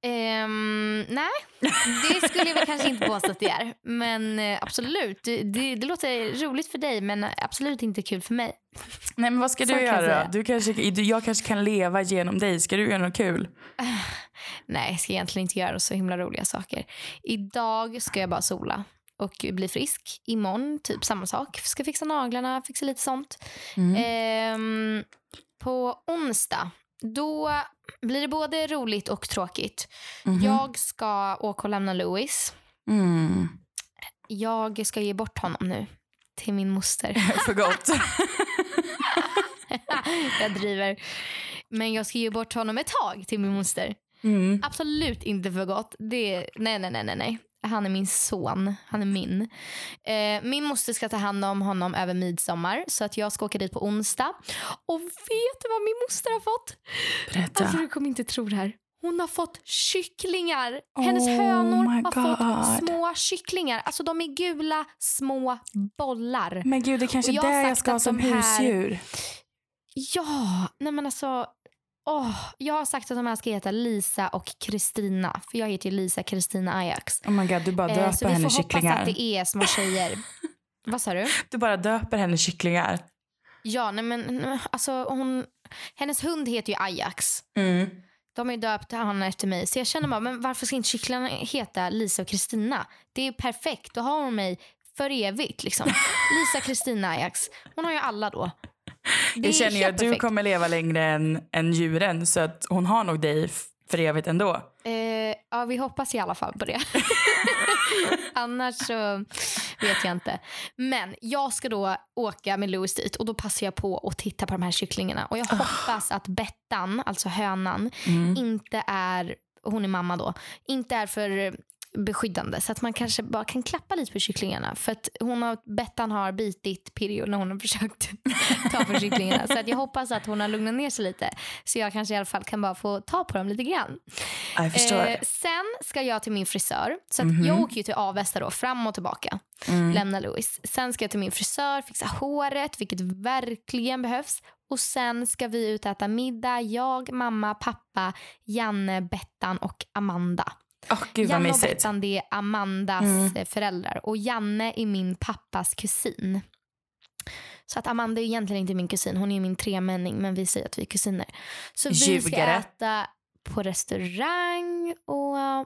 Ehm, nej, det skulle jag kanske inte påstå att det är. Men eh, absolut, det, det, det låter roligt för dig men absolut inte kul för mig. Nej men vad ska Så du göra då? Du kanske, du, jag kanske kan leva genom dig. Ska du göra något kul? Nej, jag ska egentligen inte göra så himla roliga saker. Idag ska jag bara sola och bli frisk. Imorgon typ samma sak. Ska fixa naglarna, fixa lite sånt. Ehm, på onsdag, då blir det både roligt och tråkigt. Jag ska åka och lämna Louis. Mm. Jag ska ge bort honom nu till min moster. För gott. jag driver. Men jag ska ge bort honom ett tag till min moster. Mm. Absolut inte för gott. Det, nej, nej, nej, nej. Han är min son. Han är min. Eh, min moster ska ta hand om honom över midsommar. Så att jag ska åka dit på onsdag. Och vet du vad min moster har fått? Berätta. Alltså, du kommer inte tro det här. Hon har fått kycklingar. Hennes Oh hönor har fått små kycklingar. Alltså de är gula små bollar. Men gud, det är kanske är det jag ska ha som här- husdjur. Ja, nej men alltså. Åh, jag har sagt att de här ska heta Lisa och Kristina. För jag heter ju Lisa Kristina Ajax. Oh my god, du bara Eh, döper så vi henne får hoppas kycklingar. att det är små tjejer. Vad sa du? Du bara döper henne kycklingar. Ja, nej men alltså hon, hennes hund heter ju Ajax. Mm. De har ju döpt honom efter mig. Så jag känner bara, men varför ska inte kycklingarna heta Lisa och Kristina? Det är ju perfekt. Då har hon mig för evigt. Liksom. Lisa Kristina Ajax. Hon har ju alla då. Jag känner ju att du kommer leva längre än, än djuren så att hon har nog dig för evigt ändå. Eh, ja, vi hoppas i alla fall på det. Annars så vet jag inte. Men jag ska då åka med Louis dit och då passar jag på att titta på de här kycklingarna. Och jag hoppas att Bettan, alltså hönan, inte är, hon är mamma då, inte är för beskyddande så att man kanske bara kan klappa lite på kycklingarna. För att hon har, Bettan har bitit Pirjo när hon har försökt ta på kycklingarna. Så att jag hoppas att hon har lugnat ner sig lite. Så jag kanske i alla fall kan bara få ta på dem lite grann. Jag förstår. Eh, sen ska jag till min frisör. Så att Mhm. jag åker ju till Avesta då, fram och tillbaka. Mm. Lämna Louis. Sen ska jag till min frisör, fixa håret, vilket verkligen behövs. Och sen ska vi ut och äta middag. Jag, mamma, pappa, Janne, Bettan och Amanda. Åh, gud Janne och. Bettan det är Amandas Mm. eh, föräldrar och Janne är min pappas kusin. Så att Amanda är egentligen inte min kusin, hon är min tremänning men vi säger att vi är kusiner. Så vi ska äta på restaurang och eh,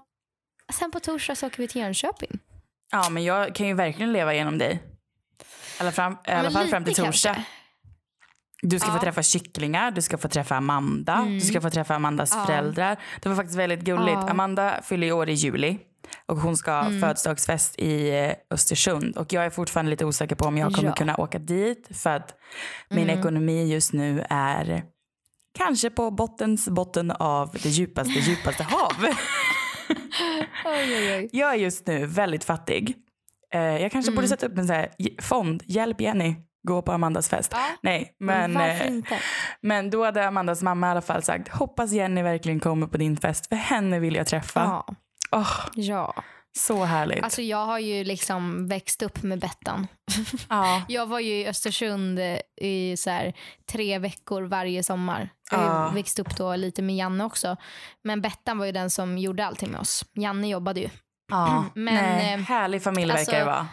sen på torsdag så åker vi till Jönköping. Ja, men jag kan ju verkligen leva genom dig. I alla, fram, i alla fall fram till torsdag. kanske. Du ska Ja. få träffa kycklingar, du ska få träffa Amanda, Mm. du ska få träffa Amandas Ja. föräldrar. Det var faktiskt väldigt gulligt. Ja. Amanda fyller i år i juli och hon ska ha Mm. födelsedagsfest i eh, Östersund. Och jag är fortfarande lite osäker på om jag kommer kunna åka dit för att min Mm. ekonomi just nu är kanske på bottens botten av det djupaste, djupaste hav. Oj, oj, oj. Jag är just nu väldigt fattig. Eh, jag kanske borde Mm. sätta upp en j- fond. Hjälp Jenny, gå på Amandas fest. Ja, Nej, men men, eh, men då hade Amandas mamma i alla fall sagt hoppas Jenny verkligen kommer på din fest för henne vill jag träffa. Ja. Åh, ja. så härligt. Alltså jag har ju liksom växt upp med Bettan. ja. Jag var ju i Östersund eh, i så här, tre veckor varje sommar. Jag har Ja. växt upp då lite med Janne också. Men Bettan var ju den som gjorde allting med oss. Janne jobbade ju. ja. Men, Nej, eh, härlig familj alltså- verkar det vara.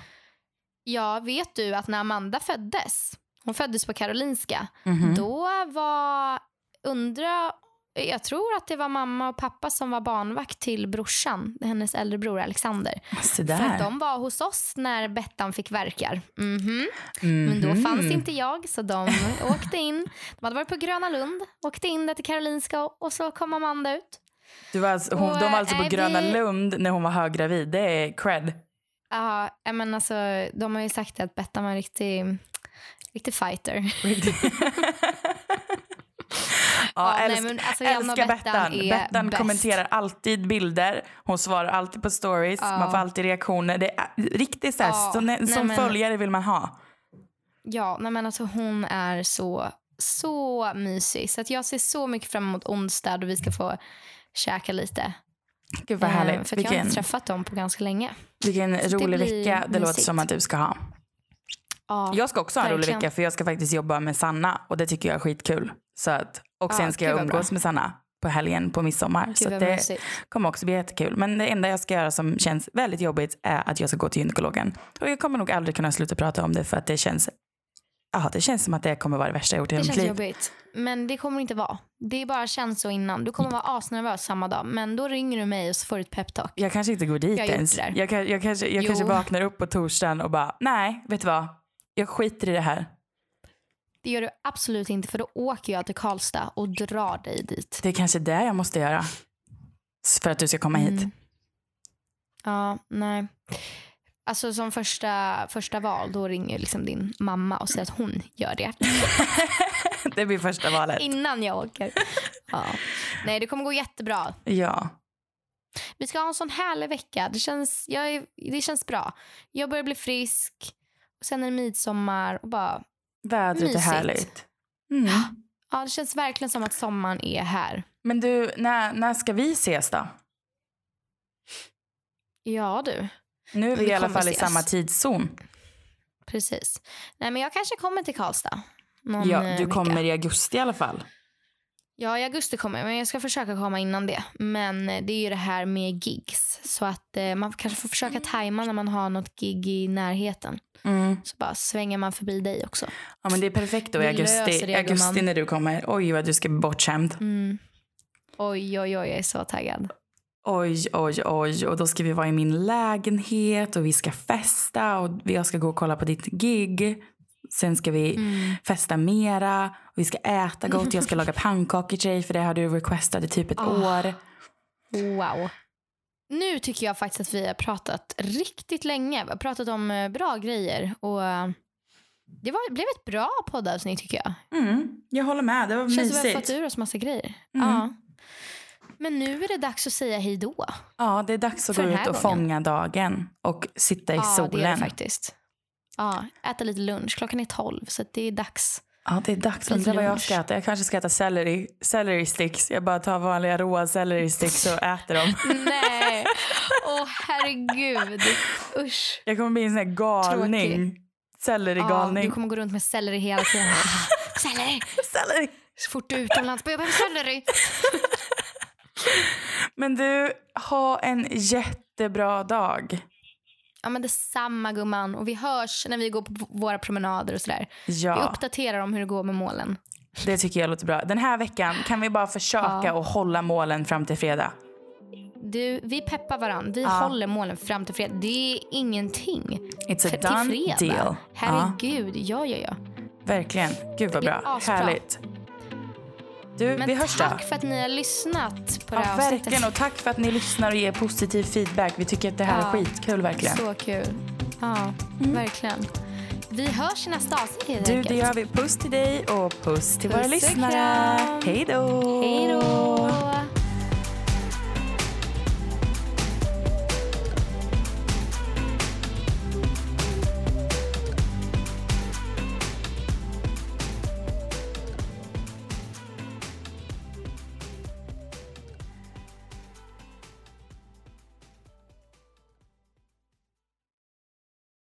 Ja, vet du att när Amanda föddes, hon föddes på Karolinska, Mhm. då var, undra, jag tror att det var mamma och pappa som var barnvakt till brorsan, hennes äldre bror Alexander. Så För att de var hos oss när Bettan fick verkar. Mhm. Men då Mhm. fanns inte jag så de åkte in. De hade varit på Gröna Lund, åkte in där till Karolinska och, så kom Amanda ut. Du var alltså, hon, Och, de var alltså på eh, Gröna vi- Lund när hon var höggravid. Det är cred. Ja, men alltså, de har ju sagt att Bettan var en riktig, riktig fighter. Ja, Ja, nej, älsk, men alltså, älskar Bettan Bettan. kommenterar alltid bilder. Hon svarar alltid på stories. Ja. Man får alltid reaktioner. Det är riktigt så här, Ja, så, nej, som men- följare vill man ha. Ja, nej, men alltså, hon är så, så mysig. Så att jag ser så mycket fram emot onsdag då vi ska få käka lite. Gud vad Eh, härligt. För att jag har Vilken, inte träffat dem på ganska länge. vilken Så rolig vecka det låter som att du ska ha. Ja, Jag ska också ha en rolig vecka för jag ska faktiskt jobba med Sanna och det tycker jag är skitkul. Så att, och Ja, sen ska gud jag umgås med Sanna på helgen på midsommar. Gud, så det mysigt. kommer också bli jättekul. Men det enda jag ska göra som känns väldigt jobbigt är att jag ska gå till gynekologen. Och jag kommer nog aldrig kunna sluta prata om det för att det känns, ja, det känns som att det kommer vara det värsta jag gjort i Det hela mitt känns liv. jobbigt. Men det kommer inte vara. Det är bara känns så innan. Du kommer vara asnervös samma dag. Men då ringer du mig och så får du ett peptalk. Jag kanske inte går dit Jag ens. det. Jag, kan, jag, kanske, jag Jo. kanske vaknar upp på torsdagen och bara, nej, vet du vad? Jag skiter i det här. Det gör du absolut inte för då åker jag till Karlstad och drar dig dit. Det är kanske det jag måste göra. För att du ska komma hit. Mm. Ja, nej. Alltså som första, första val, då ringer liksom din mamma och säger att hon gör det. Det blir första valet. Innan jag åker. Ja. Nej, det kommer gå jättebra. Ja. Vi ska ha en sån härlig vecka. Det känns, jag är, det känns bra. Jag börjar bli frisk. Och sen är det midsommar och bara... Vädret är Mysigt. härligt. Mm. Ja, det känns verkligen som att sommaren är här. Men du, när, när ska vi ses då? Ja, du. Nu är vi Vi i alla fall i samma tidszon. Precis. Nej, men jag kanske kommer till Karlstad. Någon Ja, eh, du vecka. kommer i augusti i alla fall. Ja, i augusti kommer jag, men jag ska försöka komma innan det. Men eh, det är ju det här med gigs. Så att eh, man kanske får försöka tajma när man har något gig i närheten. Mm. Så bara svänger man förbi dig också. Ja, men det är perfekt då i augusti, det, augusti när du kommer. Oj, vad du ska bli bortskämd. Mm. Oj, oj, oj, jag är så taggad. Oj, oj, oj. Och då ska vi vara i min lägenhet och vi ska festa och jag ska gå och kolla på ditt gig. Sen ska vi Mm. festa mera och vi ska äta gott. Jag ska laga pannkakor till dig för det har du requestat i typ ett Ah. år. Wow. Nu tycker jag faktiskt att vi har pratat riktigt länge. Vi har pratat om eh, bra grejer. Och eh, Det var, blev ett bra poddavsnitt tycker jag. Mm, jag håller med, det var Känns som vi har mysigt. fått ur oss massa grejer. Mm. Ja. Men nu är det dags att säga hej då. Ja, det är dags att För gå ut och gången. fånga dagen och sitta i ja, solen. det är det faktiskt. Ja, äta lite lunch. Klockan är tolv, så det är dags. Ja, det är dags. Undrar vad jag ska äta. Jag kanske ska äta selleri, celery sticks. Jag bara tar vanliga råa celery sticks och äter dem. Nej, åh herregud. Usch. Jag kommer bli en sån här galning. Ja, Sellerigalning. du kommer gå runt med selleri hela tiden. selleri! Selleri. Så fort du är utomlands, bara, jag behöver selleri. Men du, ha en jättebra dag. Ja men detsamma gumman. Och vi hörs när vi går på våra promenader och sådär. Vi Ja, uppdaterar om hur det går med målen. det tycker jag låter bra. Den här veckan kan vi bara försöka Ja. att hålla målen fram till fredag. Du, vi peppar varandra. Vi Ja. håller målen fram till fredag. Det är ingenting. It's a Till done fredag. deal. Herregud, ja ja ja. verkligen. Gud vad bra. Härligt. Du, Men vi hörs då. tack för att ni har lyssnat på det Ja, här avsnittet. verkligen. Och tack för att ni lyssnar och ger positiv feedback. Vi tycker att det här Ja. är skitkul verkligen. Så kul. Ja, verkligen. Vi hörs i nästa avsnitt helt Du, enkelt. det gör vi. Puss till dig och puss till Puss våra lyssnare. Hej då! Hej då!